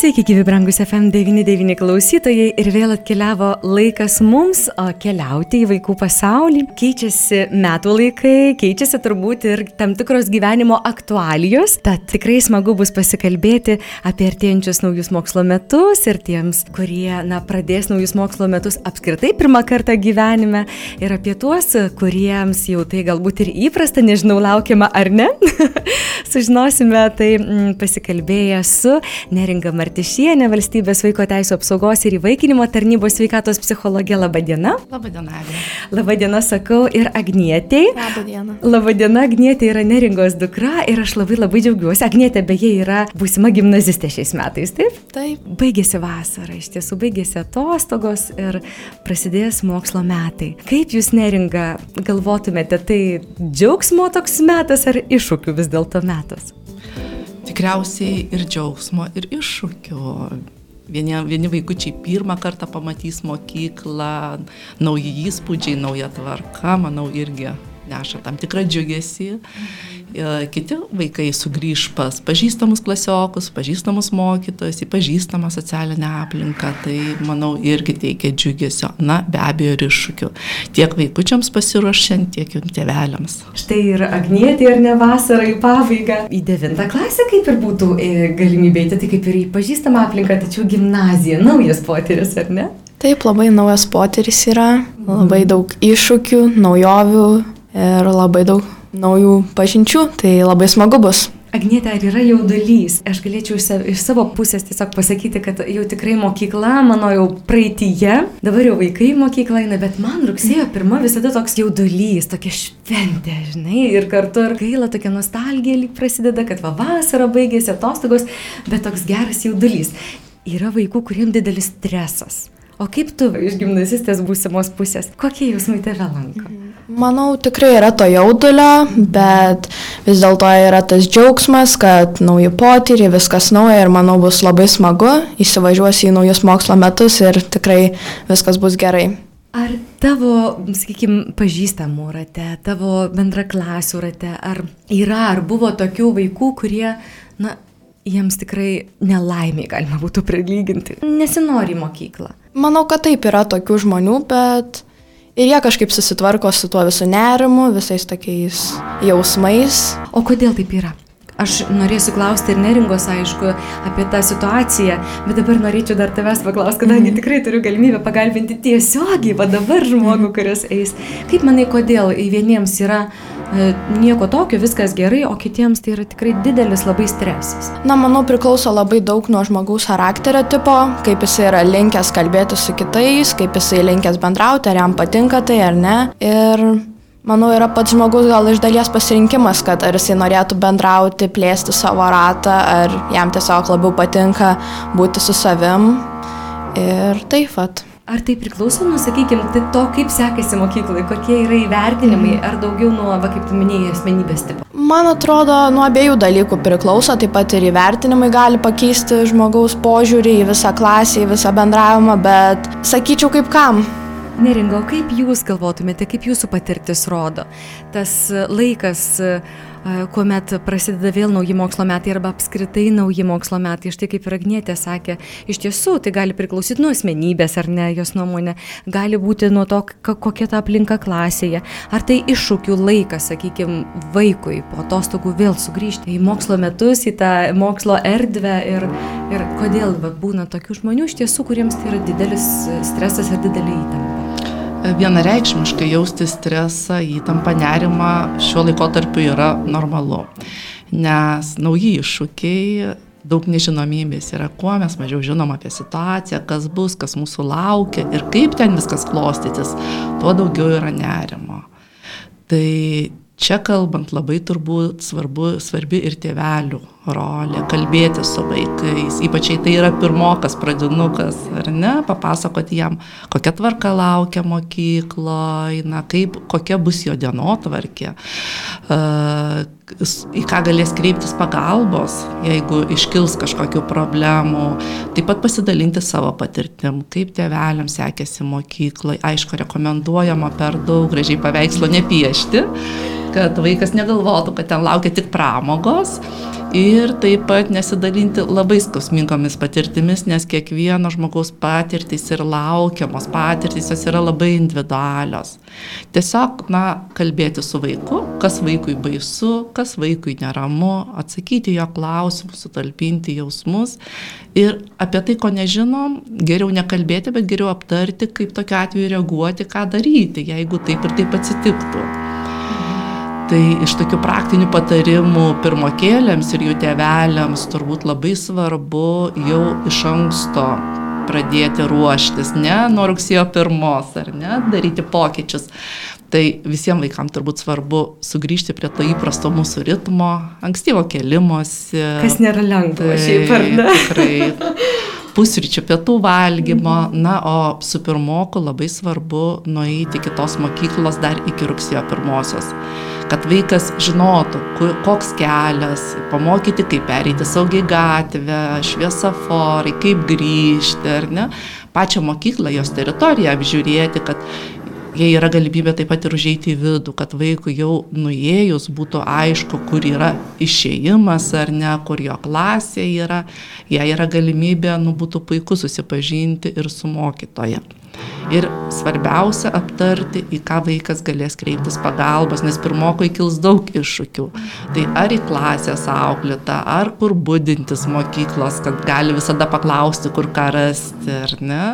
Sveiki, gyvi brangus FM99 klausytojai ir vėl atkeliavo laikas mums keliauti į vaikų pasaulį. Keičiasi metų laikai, keičiasi turbūt ir tam tikros gyvenimo aktualijos. Tad tikrai smagu bus pasikalbėti apie artėjančius naujus mokslo metus ir tiems, kurie na, pradės naujus mokslo metus apskritai pirmą kartą gyvenime ir apie tuos, kuriems jau tai galbūt ir įprasta, nežinau, laukiama ar ne. Sužinosime tai m, mm, pasikalbėję su Neringa. Martišienė, valstybės vaiko teisų apsaugos ir įvaikinimo tarnybos sveikatos psichologė. Labadiena. Labadiena, Agnė. Labadiena, sakau, ir Agnietėjai. Labadiena. Labadiena, Agnietė yra neringos dukra ir aš labai labai džiaugiuosi. Agnietė beje yra būsima gimnazistė šiais metais, taip? Taip. Baigėsi vasara, iš tiesų baigėsi atostogos ir prasidės mokslo metai. Kaip jūs neringa galvotumėte, tai džiaugsmo toks metas ar iššūkių vis dėlto metas? Tikriausiai ir džiaugsmo, ir iššūkių. Vieni, vieni vaikučiai pirmą kartą pamatys mokyklą, nauji įspūdžiai, nauja tvarka, manau, irgi neša tam tikrą džiugesį. E, kiti vaikai sugrįž pas pažįstamus klasiokus, pažįstamus mokytojus, į pažįstamą socialinę aplinką, tai manau irgi teikia džiugesio, na be abejo ir iššūkių. Tiek vaikučiams pasiruošiant, tiek jų tėveliams. Štai ir Agnietė ar ne vasarą į pabaigą. Į devintą klasę kaip ir būtų e, galimybė eiti, tai kaip ir į pažįstamą aplinką, tačiau gimnazija, naujas potyris, ar ne? Taip, labai naujas potyris yra, labai daug iššūkių, naujovių ir labai daug naujų pažinčių, tai labai smagu bus. Agnėta, ar yra jaudulys? Aš galėčiau iš savo pusės tiesiog pasakyti, kad jau tikrai mokykla, mano jau praeitįje, dabar jau vaikai mokykla eina, bet man rugsėjo pirma visada toks jaudulys, tokia šventė, žinai, ir kartu ir gaila, tokia nostalgija lyg prasideda, kad va vasara baigėsi atostogos, bet toks geras jaudulys. Yra vaikų, kuriems didelis stresas. O kaip tu iš gimnazistės būsimos pusės, kokie jausmai tave lanko? Mhm. Manau, tikrai yra to jaudulio, bet vis dėlto yra tas džiaugsmas, kad nauji potyriai, viskas nauja ir manau bus labai smagu, įsivažiuosi į naujus mokslo metus ir tikrai viskas bus gerai. Ar tavo, sakykime, pažįstamų rate, tavo bendraklasių rate, ar yra, ar buvo tokių vaikų, kurie, na, jiems tikrai nelaimiai galima būtų prilyginti, nesinori mokyklą? Manau, kad taip yra tokių žmonių, bet Ir jie kažkaip susitvarko su tuo visų nerimu, visais tokiais jausmais. O kodėl taip yra? Aš norėsiu klausti ir neringos, aišku, apie tą situaciją, bet dabar norėčiau dar tavęs paklausti, kadangi mm. tikrai turiu galimybę pagalbinti tiesiogiai, va dabar žmogų, mhm. kuris eis. Kaip manai, kodėl vieniems yra E, nieko tokio, viskas gerai, o kitiems tai yra tikrai didelis labai stresas. Na, manau, priklauso labai daug nuo žmogaus charakterio tipo, kaip jis yra linkęs kalbėti su kitais, kaip jis linkęs bendrauti, ar jam patinka tai ar ne. Ir manau, yra pats žmogus gal iš dalies pasirinkimas, kad ar jisai norėtų bendrauti, plėsti savo ratą, ar jam tiesiog labiau patinka būti su savim. Ir taip pat. Ar tai priklauso nuo, sakykime, tai to, kaip sekasi mokyklai, kokie yra įvertinimai, ar daugiau nuo, va, kaip tu minėjai, asmenybės tipo? Man atrodo, nuo abiejų dalykų priklauso, taip pat ir įvertinimai gali pakeisti žmogaus požiūrį į visą klasę, į visą bendravimą, bet sakyčiau, kaip kam. Neringa, o kaip jūs galvotumėte, kaip jūsų patirtis rodo? Tas laikas kuomet prasideda vėl nauji mokslo metai arba apskritai nauji mokslo metai. Štai kaip ir Agnėtė sakė, iš tiesų tai gali priklausyti nuo asmenybės ar ne, jos nuomonė, gali būti nuo to, kokia ta aplinka klasėje, ar tai iššūkių laikas, sakykime, vaikui po atostogų vėl sugrįžti į mokslo metus, į tą mokslo erdvę ir, ir kodėl va, būna tokių žmonių iš tiesų, kuriems tai yra didelis stresas ir didelė įtampa vienareikšmiškai jausti stresą, įtampą, nerimą šiuo laikotarpiu yra normalu. Nes nauji iššūkiai, daug nežinomybės yra, kuo mes mažiau žinom apie situaciją, kas bus, kas mūsų laukia ir kaip ten viskas klostytis, tuo daugiau yra nerimo. Tai Čia kalbant labai turbūt svarbu, svarbi ir tėvelių rolė, kalbėti su vaikais, ypač jei tai yra pirmokas, pradinukas, ar ne, papasakoti jam, kokia tvarka laukia mokykloje, na, kaip, kokia bus jo dienotvarkė, į ką galės kreiptis pagalbos, jeigu iškils kažkokių problemų, taip pat pasidalinti savo patirtim, kaip tėveliams sekėsi mokykloje, aišku, rekomenduojama per daug gražiai paveikslo nepiešti, kad vaikas negalvotų, kad ten laukia tik pramogos ir taip pat nesidalinti labai skausmingomis patirtimis, nes kiekvieno žmogaus patirtys ir laukiamos patirtys jos yra labai individualios. Tiesiog, na, kalbėti su vaiku, kas vaikui baisu, kas vaikui neramu, atsakyti jo klausimus, sutalpinti jausmus ir apie tai, ko nežinom, geriau nekalbėti, bet geriau aptarti, kaip tokiu atveju reaguoti, ką daryti, jeigu taip ir taip atsitiktų. Tai iš tokių praktinių patarimų pirmokėlėms ir jų tėveliams turbūt labai svarbu jau iš anksto pradėti ruoštis, ne nuo rugsėjo pirmos, ar ne, daryti pokyčius. Tai visiems vaikams turbūt svarbu sugrįžti prie to įprasto mūsų ritmo, ankstyvo kelimosi. Kas nėra lengva, tai, šiaip ar ne? Tikrai. Pusryčių, pietų valgymo, na, o su pirmoku labai svarbu nueiti kitos mokyklos dar iki rugsėjo pirmosios kad vaikas žinotų, koks kelias, pamokyti, kaip pereiti saugiai gatvę, šviesaforai, kaip grįžti, ar ne, pačią mokyklą, jos teritoriją apžiūrėti, kad jei yra galimybė taip pat ir užeiti į vidų, kad vaikui jau nuėjus būtų aišku, kur yra išėjimas ar ne, kur jo klasė yra, jei yra galimybė, nu būtų puiku susipažinti ir su mokytoje. Ir svarbiausia aptarti, į ką vaikas galės kreiptis pagalbos, nes pirmokui kils daug iššūkių. Tai ar į klasės auklėtą, ar kur būdintis mokyklos, kad gali visada paklausti, kur ką rasti, ar ne.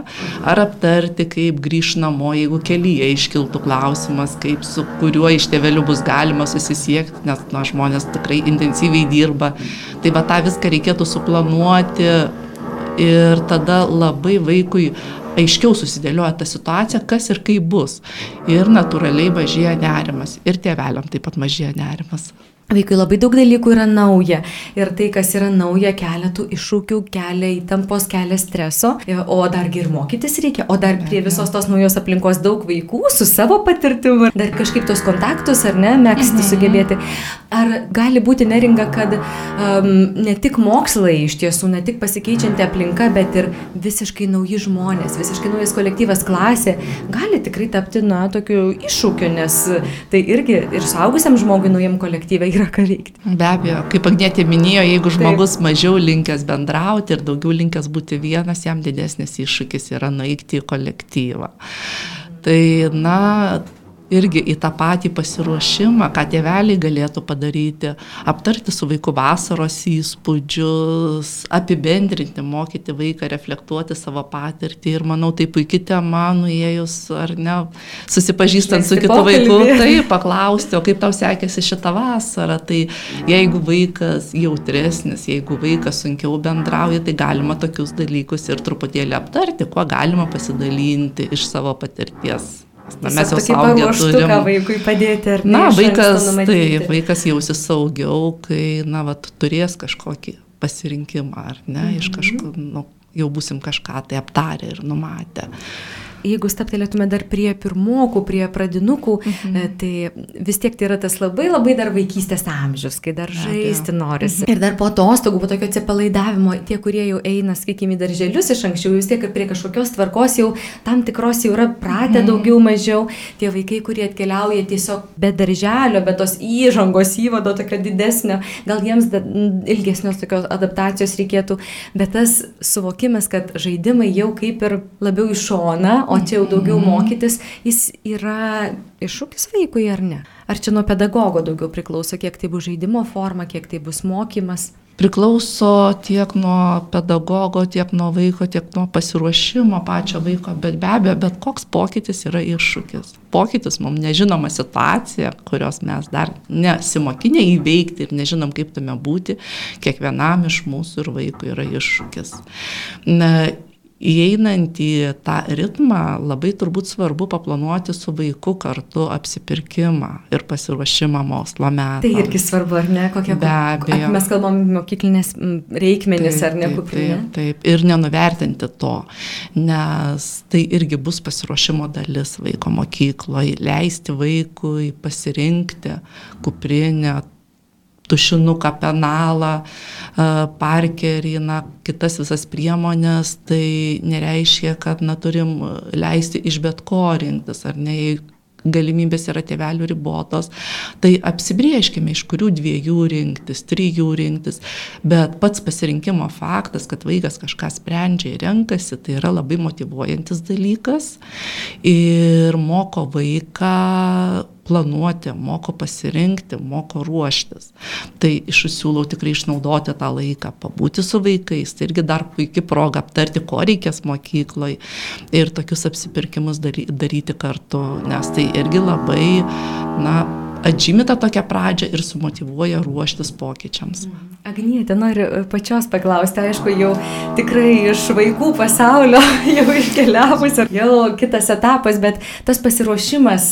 Ar aptarti, kaip grįž namo, jeigu kelyje iškiltų klausimas, kaip su kuriuo iš tėvelių bus galima susisiekti, nes na, žmonės tikrai intensyviai dirba. Tai va tą viską reikėtų suplanuoti ir tada labai vaikui aiškiau susidėlioja ta situacija, kas ir kaip bus. Ir natūraliai mažėja nerimas. Ir tėveliam taip pat mažėja nerimas. Vaikui labai daug dalykų yra nauja ir tai, kas yra nauja, kelia tų iššūkių, kelia įtampos, kelia streso, o dargi ir mokytis reikia, o dar prie visos tos naujos aplinkos daug vaikų su savo patirtimu, dar kažkaip tos kontaktus ar ne, mėgsti mhm. sugebėti. Ar gali būti neringa, kad um, ne tik mokslai iš tiesų, ne tik pasikeičianti aplinka, bet ir visiškai nauji žmonės, visiškai naujas kolektyvas, klasė gali tikrai tapti, na, tokiu iššūkiu, nes tai irgi ir saugusiam žmogui naujam kolektyvai yra ką veikti. Be abejo, kaip Agnėtė minėjo, jeigu žmogus Taip. mažiau linkęs bendrauti ir daugiau linkęs būti vienas, jam didesnis iššūkis yra nueiti į kolektyvą. Tai, na, irgi į tą patį pasiruošimą, ką tėveliai galėtų padaryti, aptarti su vaiku vasaros įspūdžius, apibendrinti, mokyti vaiką, reflektuoti savo patirtį. Ir manau, tai puikia tema, nuėjus ar ne, susipažįstant su kitu vaiku, tai paklausti, o kaip tau sekėsi šitą vasarą. Tai jeigu vaikas jautresnis, jeigu vaikas sunkiau bendrauja, tai galima tokius dalykus ir truputėlį aptarti, kuo galima pasidalinti iš savo patirties. Na, mes jau suaugę turim. vaikui padėti ar ne? Na, vaikas, tai vaikas jausis saugiau, kai, na, va, turės kažkokį pasirinkimą, ar ne, mhm. iš kažkur, nu, jau busim kažką tai aptarę ir numatę jeigu staptelėtume dar prie pirmokų, prie pradinukų, mhm. E, tai vis tiek tai yra tas labai labai dar vaikystės amžius, kai dar žaisti norisi. Mhm. Ir dar po atostogų, po tokio atsipalaidavimo, tie, kurie jau eina, sakykime, į darželius iš anksčiau, vis tiek prie kažkokios tvarkos jau tam tikros jau yra pratę mhm. daugiau mažiau. Tie vaikai, kurie atkeliauja tiesiog be darželio, be tos įžangos įvado tokio didesnio, gal jiems ilgesnios tokios adaptacijos reikėtų, bet tas suvokimas, kad žaidimai jau kaip ir labiau iš šona, o čia jau daugiau mhm. mokytis, jis yra iššūkis vaikui ar ne? Ar čia nuo pedagogo daugiau priklauso, kiek tai bus žaidimo forma, kiek tai bus mokymas? priklauso tiek nuo pedagogo, tiek nuo vaiko, tiek nuo pasiruošimo pačio vaiko, bet be abejo, bet koks pokytis yra iššūkis. Pokytis mums nežinoma situacija, kurios mes dar nesimokinė įveikti ir nežinom, kaip tame būti, kiekvienam iš mūsų ir vaikų yra iššūkis. Na, įeinant į tą ritmą labai turbūt svarbu paplanuoti su vaiku kartu apsipirkimą ir pasiruošimą mokslo metams. Tai irgi svarbu, ar ne? Kokia Be abejo. Mes kalbam mokyklinės reikmenis, ar ne kuprinė? Taip, taip, ir nenuvertinti to, nes tai irgi bus pasiruošimo dalis vaiko mokykloje, leisti vaikui pasirinkti kuprinę, tušinuką, penalą, parkerį, na, kitas visas priemonės, tai nereiškia, kad na, turim leisti iš bet ko rinktis, ar ne, jei galimybės yra tėvelių ribotos, tai apsibrieškime, iš kurių dviejų rinktis, trijų rinktis, bet pats pasirinkimo faktas, kad vaikas kažką sprendžia ir renkasi, tai yra labai motivuojantis dalykas ir moko vaiką planuoti, moko pasirinkti, moko ruoštis. Tai iš siūlau tikrai išnaudoti tą laiką, pabūti su vaikais, tai irgi dar puikia proga aptarti, ko reikės mokykloje ir tokius apsipirkimus daryti kartu, nes tai irgi labai, na, atžymė tą tokią pradžią ir sumotivuoja ruoštis pokyčiams. Agnietė, noriu pačios paklausti, aišku, jau tikrai iš vaikų pasaulio jau iškeliavus ir jau kitas etapas, bet tas pasiruošimas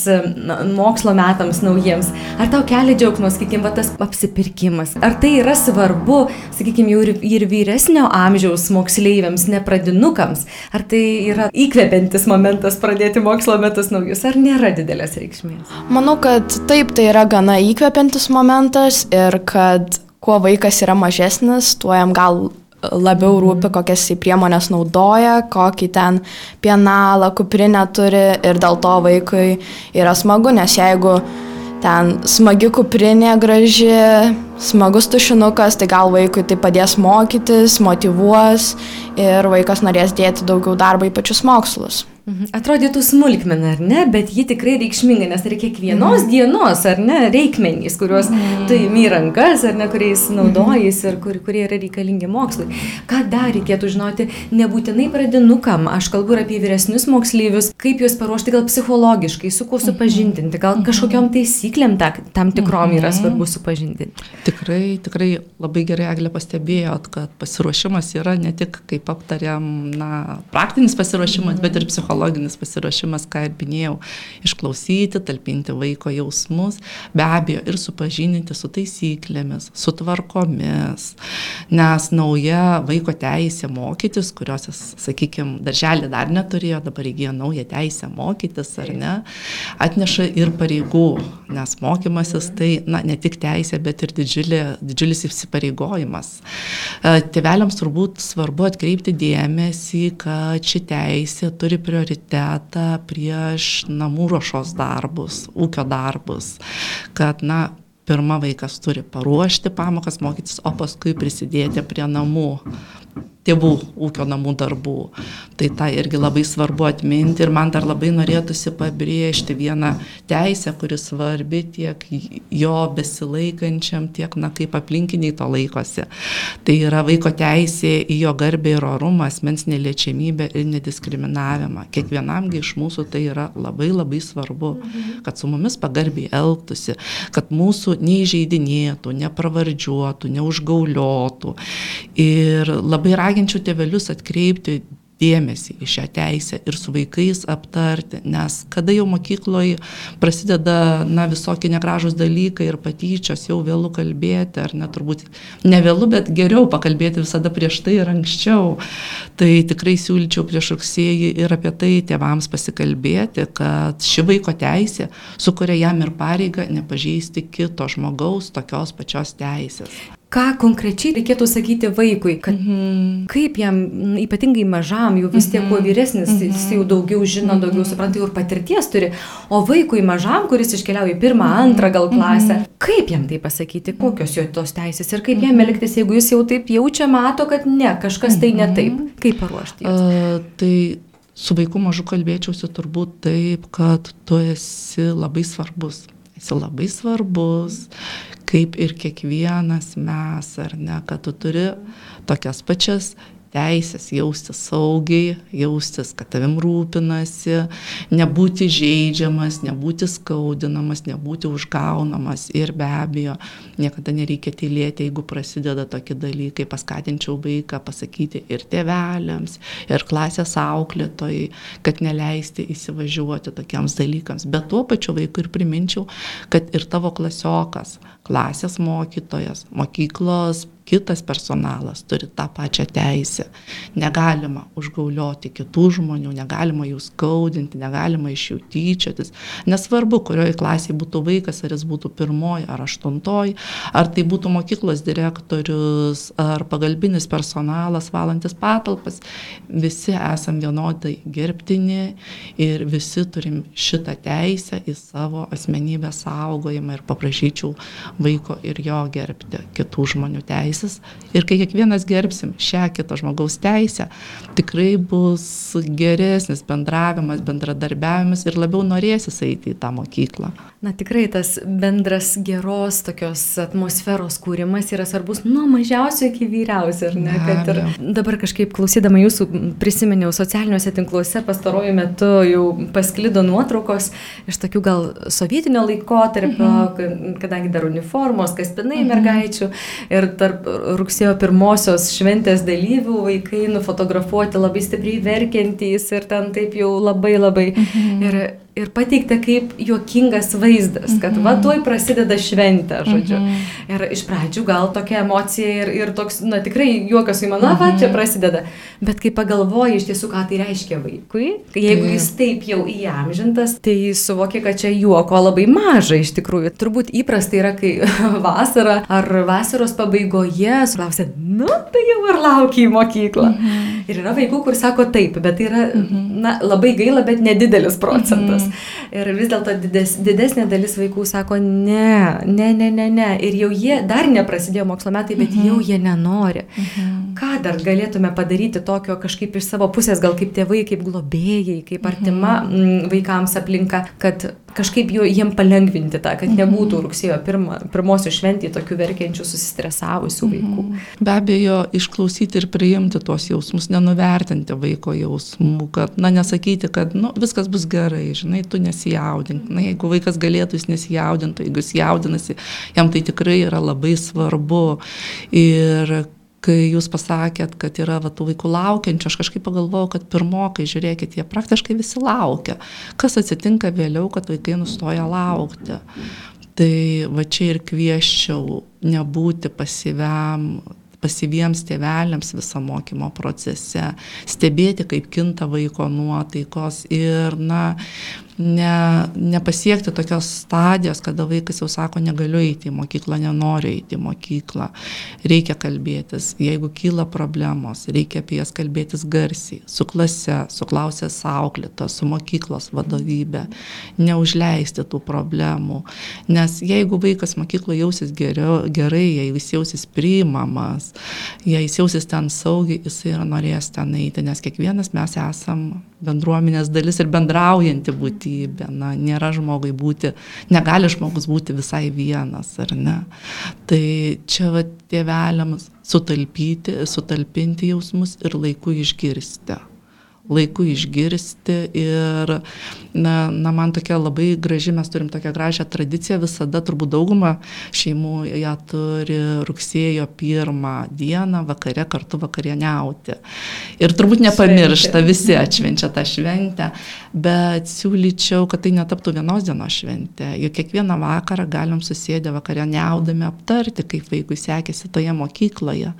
mokslo metams naujiems, ar tau kelia džiaugsmo, sakykime, tas apsipirkimas? Ar tai yra svarbu, sakykime, jau ir, ir vyresnio amžiaus moksleiviams, ne pradinukams? Ar tai yra įkvepiantis momentas pradėti mokslo metus naujus, ar nėra didelės reikšmės? Manau, kad taip, tai yra gana įkvepiantis momentas ir kad kuo vaikas yra mažesnis, tuo jam gal labiau rūpi, kokias jis priemonės naudoja, kokį ten pienalą, kuprinę turi ir dėl to vaikui yra smagu, nes jeigu ten smagi kuprinė, graži, smagus tušinukas, tai gal vaikui tai padės mokytis, motivuos ir vaikas norės dėti daugiau darbo į pačius mokslus. Mhm. Atrodytų smulkmena, ar ne, bet ji tikrai reikšminga, nes tai kiekvienos mhm. dienos, ar ne, reikmenys, kuriuos mhm. tu įmi rankas, ar ne, kuriais naudojais ir kur, kurie yra reikalingi mokslui. Ką dar reikėtų žinoti, nebūtinai pradinukam, aš kalbu ir apie vyresnius moksleivius, kaip juos paruošti gal psichologiškai, su kuo supažindinti, gal kažkokiam taisyklėm ta, tam tikrom yra svarbu supažindinti. Tikrai, tikrai labai gerai Eglė pastebėjot, kad pasiruošimas yra ne tik, kaip aptariam, na, praktinis pasiruošimas, bet ir psichologinis psichologinis pasiruošimas, ką ir minėjau, išklausyti, talpinti vaiko jausmus, be abejo ir supažinti su taisyklėmis, su tvarkomis, nes nauja vaiko teisė mokytis, kurios sakykime, darželį dar neturėjo, dabar įgyja naują teisę mokytis ar ne, atneša ir pareigų, nes mokymasis tai, na, ne tik teisė, bet ir didžiulė, didžiulis įsipareigojimas. E, tėveliams turbūt svarbu atkreipti dėmesį, kad ši teisė turi prioritetą prioritetą prieš namų ruošos darbus, ūkio darbus, kad, na, pirmą vaikas turi paruošti pamokas, mokytis, o paskui prisidėti prie namų tėvų ūkio namų darbų. Tai tai irgi labai svarbu atminti ir man dar labai norėtųsi pabrėžti vieną teisę, kuri svarbi tiek jo besilaikančiam, tiek, na, kaip aplinkiniai to laikosi. Tai yra vaiko teisė į jo garbę ir orumą, asmens neliečiamybę ir nediskriminavimą. Kiekvienamgi iš mūsų tai yra labai labai svarbu, kad su mumis pagarbiai elgtųsi, kad mūsų neįžeidinėtų, nepravardžiuotų, neužgauliotų. Ir labai raginčiau raginčiau tėvelius atkreipti dėmesį į šią teisę ir su vaikais aptarti, nes kada jau mokykloje prasideda na, visokie negražus dalykai ir patyčios, jau vėlų kalbėti, ar net turbūt ne vėlų, bet geriau pakalbėti visada prieš tai ir anksčiau. Tai tikrai siūlyčiau prieš rugsėjį ir apie tai tėvams pasikalbėti, kad ši vaiko teisė sukuria jam ir pareigą nepažeisti kito žmogaus tokios pačios teisės ką konkrečiai reikėtų sakyti vaikui, kad mhm. kaip jam, ypatingai mažam, jau vis tiek kuo mhm. vyresnis, mhm. jis jau daugiau žino, daugiau supranta, jau ir patirties turi, o vaikui mažam, kuris iškeliauja į pirmą, antrą gal klasę, kaip jam tai pasakyti, kokios jo tos teisės ir kaip jam elgtis, jeigu jis jau taip jaučia, mato, kad ne, kažkas tai ne taip, kaip paruošti. Uh, tai su vaiku mažu kalbėčiausi turbūt taip, kad tu esi labai svarbus. Esi labai svarbus, kaip ir kiekvienas mes, ar ne, kad tu turi tokias pačias teisės jaustis saugiai, jaustis, kad tavim rūpinasi, nebūti žaidžiamas, nebūti skaudinamas, nebūti užgaunamas ir be abejo, niekada nereikia tylėti, jeigu prasideda tokie dalykai, paskatinčiau vaiką pasakyti ir tėveliams, ir klasės auklėtojai, kad neleisti įsivažiuoti tokiems dalykams. Bet tuo pačiu vaikui ir priminčiau, kad ir tavo klasiokas, klasės mokytojas, mokyklos kitas personalas turi tą pačią teisę. Negalima užgaulioti kitų žmonių, negalima jų skaudinti, negalima iš jų tyčiotis. Nesvarbu, kurioje klasėje būtų vaikas, ar jis būtų pirmoji ar aštuntoji, ar tai būtų mokyklos direktorius, ar pagalbinis personalas valantis patalpas, visi esam vienodai gerbtini ir visi turim šitą teisę į savo asmenybę saugojimą ir paprašyčiau vaiko ir jo gerbti kitų žmonių teisę teisės ir kai kiekvienas gerbsim šią kito žmogaus teisę, tikrai bus geresnis bendravimas, bendradarbiavimas ir labiau norėsis eiti į tą mokyklą. Na tikrai tas bendras geros tokios atmosferos kūrimas yra svarbus nuo mažiausio iki vyriausio, ar ne? Kad ir dabar kažkaip klausydama jūsų prisiminiau socialiniuose tinkluose pastaruoju metu jau pasklido nuotraukos iš tokių gal sovietinio laikotarpio, mhm. kadangi dar uniformos, kaspinai mhm. mergaičių ir tarp rugsėjo pirmosios šventės dalyvių vaikai nufotografuoti labai stipriai verkiantys ir ten taip jau labai labai. Mhm. Ir ir pateikta kaip juokingas vaizdas, kad va mhm. tuoj prasideda šventė, žodžiu. Mm -hmm. Ir iš pradžių gal tokia emocija ir, ir toks, na tikrai juokas į mano, mm -hmm. va čia mhm. prasideda. Bet kai pagalvoji iš tiesų, ką tai reiškia vaikui, jeigu jis taip jau įamžintas, tai suvokia, kad čia juoko labai maža iš tikrųjų. Turbūt įprasta yra, kai vasara ar vasaros pabaigoje sulausia, nu tai jau ir laukia į mokyklą. Mm -hmm. Ir yra vaikų, kur sako taip, bet tai yra, mm -hmm. na, labai gaila, bet nedidelis procentas. Mm. Ir vis dėlto dides, didesnė dalis vaikų sako, ne, ne, ne, ne, ne. Ir jau jie, dar neprasidėjo mokslo metai, bet mm -hmm. jau jie nenori. Mm -hmm. Ką dar galėtume padaryti tokio kažkaip iš savo pusės, gal kaip tėvai, kaip globėjai, kaip artima mm -hmm. vaikams aplinka, kad kažkaip jau jiem palengvinti tą, kad nebūtų mhm. rugsėjo pirma, pirmosios šventį tokių verkiančių, susistresavusių vaikų. Mhm. Be abejo, išklausyti ir priimti tuos jausmus, nenuvertinti vaiko jausmų, kad, na, nesakyti, kad, nu, viskas bus gerai, žinai, tu nesijaudink. Na, jeigu vaikas galėtų, jis nesijaudintų, jeigu jis jaudinasi, jam tai tikrai yra labai svarbu. Ir kai jūs pasakėt, kad yra va, tų vaikų laukiančių, aš kažkaip pagalvojau, kad pirmokai, žiūrėkit, jie praktiškai visi laukia. Kas atsitinka vėliau, kad vaikai nustoja laukti. Tai va čia ir kvieščiau nebūti pasyviam pasyviems tėveliams visą mokymo procese, stebėti, kaip kinta vaiko nuotaikos ir, na, ne, nepasiekti tokios stadijos, kada vaikas jau sako, negaliu eiti į mokyklą, nenoriu eiti į mokyklą. Reikia kalbėtis, jeigu kyla problemos, reikia apie jas kalbėtis garsiai, su klase, su klausės auklėta, su mokyklos vadovybė, neužleisti tų problemų. Nes jeigu vaikas mokykloje jausis geriau, gerai, jei jis jausis priimamas, jei jis jausis ten saugiai, jisai yra norėjęs ten eiti, nes kiekvienas mes esam bendruomenės dalis ir bendraujanti būtybė. Na, nėra žmogui būti, negali žmogus būti visai vienas, ar ne. Tai čia va tėveliams sutalpyti, sutalpinti jausmus ir laiku išgirsti laiku išgirsti ir na, na, man tokia labai graži, mes turim tokią gražią tradiciją, visada turbūt dauguma šeimų ją turi rugsėjo pirmą dieną vakare kartu vakarieniauti. Ir turbūt nepamiršta, visi atšvenčia tą šventę, bet siūlyčiau, kad tai netaptų vienos dienos šventė. Juk kiekvieną vakarą galim susėdę vakarieniaudami aptarti, kaip vaikui sekėsi toje mokykloje.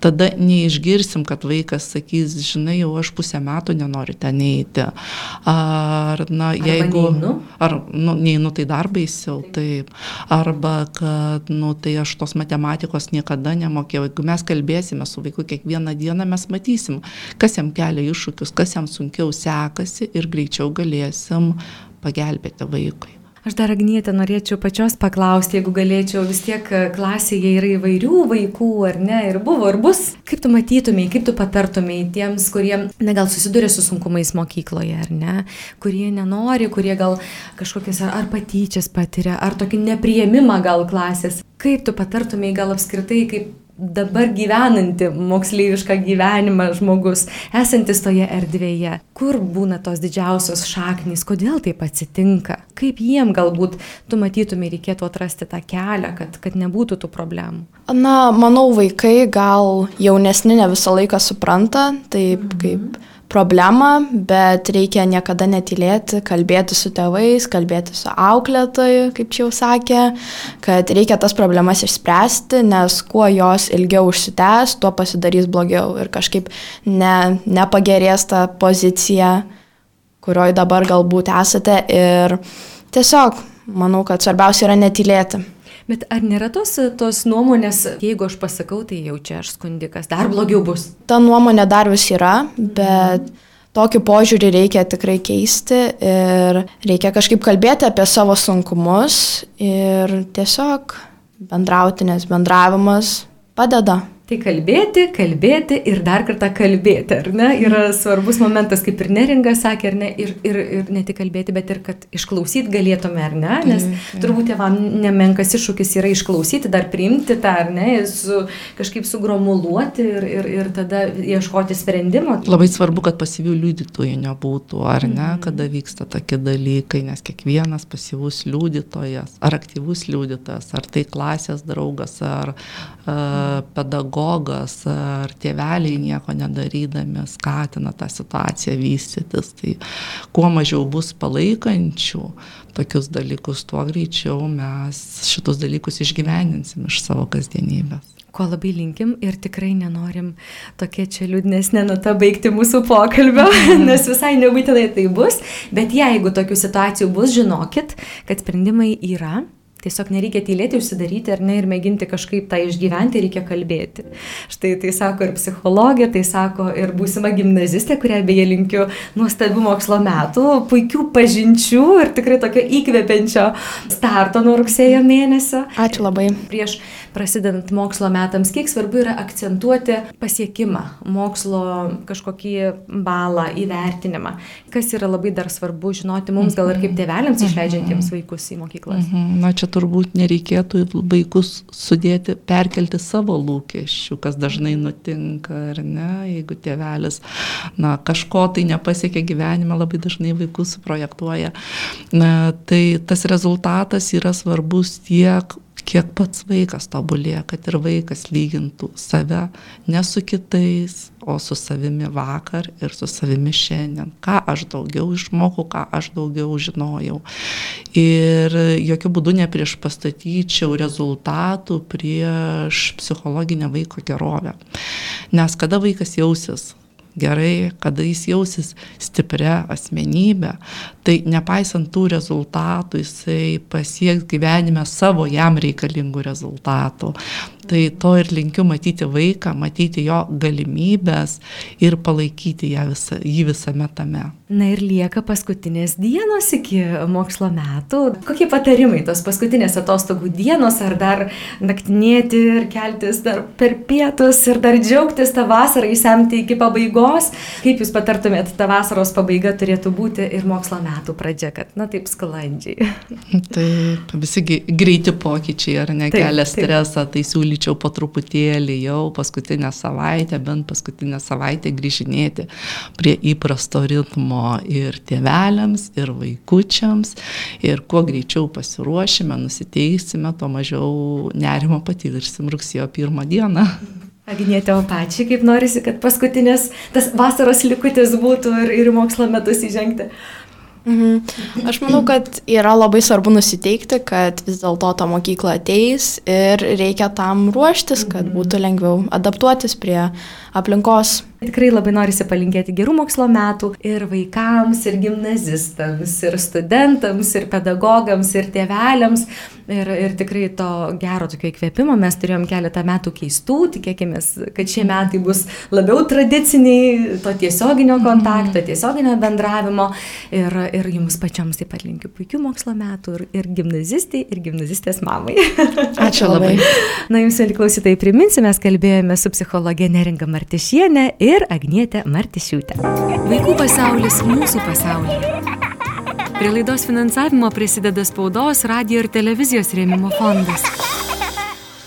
Tada neišgirsim, kad vaikas sakys, žinai, jau aš pusę metų metų nenoriu ten eiti. Ar, na, Arba jeigu... Neinu. Ar, nu, neinu, tai dar baisiau, taip. Arba, kad, nu, tai aš tos matematikos niekada nemokėjau. Jeigu mes kalbėsime su vaiku kiekvieną dieną, mes matysim, kas jam kelia iššūkius, kas jam sunkiau sekasi ir greičiau galėsim pagelbėti vaikui. Aš dar Agnietę norėčiau pačios paklausti, jeigu galėčiau, vis tiek e, klasėje yra įvairių vaikų, ar ne, ir buvo, ir bus. Kaip tu matytumėjai, kaip tu patartumėjai tiems, kurie, na gal susiduria su sunkumais mokykloje, ar ne, kurie nenori, kurie gal kažkokias ar patyčias patiria, ar tokį nepriėmimą gal klasės. Kaip tu patartumėjai gal apskritai, kaip dabar gyvenanti moksleivišką gyvenimą žmogus, esantis toje erdvėje. Kur būna tos didžiausios šaknys, kodėl taip atsitinka, kaip jiem galbūt tu matytumai reikėtų atrasti tą kelią, kad, kad nebūtų tų problemų. Na, manau, vaikai gal jaunesni ne visą laiką supranta, taip mhm. kaip problemą, bet reikia niekada netylėti, kalbėti su tėvais, kalbėti su auklėtoju, kaip čia jau sakė, kad reikia tas problemas išspręsti, nes kuo jos ilgiau užsitęs, tuo pasidarys blogiau ir kažkaip ne, nepagerės ta pozicija, kurioje dabar galbūt esate ir tiesiog manau, kad svarbiausia yra netylėti. Bet ar nėra tos, tos nuomonės, jeigu aš pasakau, tai jau čia aš skundikas, dar blogiau bus? Ta nuomonė dar vis yra, bet tokį požiūrį reikia tikrai keisti ir reikia kažkaip kalbėti apie savo sunkumus ir tiesiog bendrauti, nes bendravimas padeda. Tai kalbėti, kalbėti ir dar kartą kalbėti, ar ne? Yra svarbus momentas, kaip ir neringa sakė, ar ne? Ir, ir, ir ne tik kalbėti, bet ir kad išklausyti galėtume, ar ne? Nes turbūt tėvam nemenkas iššūkis yra išklausyti, dar priimti tą, ar ne? Su, kažkaip sugromuluoti ir, ir, ir tada ieškoti sprendimo. Labai svarbu, kad pasyvių liudytojų nebūtų, ar ne? Mm. Kada vyksta tokie dalykai, nes kiekvienas pasyvus liudytojas, ar aktyvus liudytojas, ar tai klasės draugas, ar uh, pedagogas pedagogas ar tėveliai nieko nedarydami skatina tą situaciją vystytis. Tai kuo mažiau bus palaikančių tokius dalykus, tuo greičiau mes šitus dalykus išgyveninsim iš savo kasdienybės. Ko labai linkim ir tikrai nenorim tokia čia liūdnesnė nata baigti mūsų pokalbio, nes visai nebūtinai tai bus, bet jeigu tokių situacijų bus, žinokit, kad sprendimai yra Tiesiog nereikia tylėti, užsidaryti ar ne ir mėginti kažkaip tą išgyventi, reikia kalbėti. Štai tai sako ir psichologė, tai sako ir būsima gimnazistė, kurią beje linkiu nuostabių mokslo metų, puikių pažinčių ir tikrai tokio įkvepiančio starto nuo rugsėjo mėnesio. Ačiū labai. Prieš prasidedant mokslo metams, kiek svarbu yra akcentuoti pasiekimą, mokslo kažkokį balą, įvertinimą. Kas yra labai dar svarbu žinoti mums, gal ir kaip tėveliams išleidžiantiems vaikus į mokyklas. Mhm. Na, čia turbūt nereikėtų vaikus sudėti, perkelti savo lūkesčių, kas dažnai nutinka, ar ne, jeigu tėvelis, na, kažko tai nepasiekia gyvenime, labai dažnai vaikus projektuoja. Na, tai tas rezultatas yra svarbus tiek kiek pats vaikas tobulėja, kad ir vaikas lygintų save ne su kitais, o su savimi vakar ir su savimi šiandien. Ką aš daugiau išmokau, ką aš daugiau žinojau. Ir jokių būdų neprieš pastatyčiau rezultatų prieš psichologinę vaiko gerovę. Nes kada vaikas jausis gerai, kada jis jausis stipria asmenybė, tai nepaisant tų rezultatų, jisai pasieks gyvenime savo jam reikalingų rezultatų. Tai to ir linkiu matyti vaiką, matyti jo galimybės ir palaikyti visą, jį visame tame. Na ir lieka paskutinės dienos iki mokslo metų. Kokie patarimai tos paskutinės atostogų dienos, ar dar naktinėti ir keltis dar per pietus ir dar džiaugtis tą vasarą įsemti iki pabaigos? Kaip jūs patartumėt, ta vasaros pabaiga turėtų būti ir mokslo metų pradžia, kad, na taip sklandžiai. Taip, visi greiti pokyčiai ar ne kelia stresą, tai siūlyčiau po truputėlį jau paskutinę savaitę, bent paskutinę savaitę grįžinėti prie įprasto ritmo ir tėveliams, ir vaikučiams. Ir kuo greičiau pasiruošime, nusiteisime, tuo mažiau nerimo patirsim rugsėjo pirmą dieną. Agnėtė, o pačiai kaip norisi, kad paskutinės tas vasaros likutis būtų ir, ir mokslo metus įžengti. Mhm. Aš manau, kad yra labai svarbu nusiteikti, kad vis dėlto ta mokykla ateis ir reikia tam ruoštis, kad mhm. būtų lengviau adaptuotis prie aplinkos. Tikrai labai norisi palinkėti gerų mokslo metų ir vaikams, ir gimnazistams, ir studentams, ir pedagogams, ir tėveliams. Ir, ir tikrai to gero tokio įkvėpimo mes turėjom keletą metų keistų, tikėkime, kad šie metai bus labiau tradiciniai, to tiesioginio mhm. kontakto, tiesioginio bendravimo. Ir, ir jums pačiams taip pat linkiu puikių mokslo metų ir, ir gimnazistai, ir gimnazistės mamai. Ačiū labai. Na, jums, mėly klausytojai, priminsiu, mes kalbėjome su psichologė Neringa Martišienė ir Agnietė Martišiūtė. Vaikų pasaulis mūsų pasaulyje. Prie laidos finansavimo prisideda spaudos, radio ir televizijos rėmimo fondas.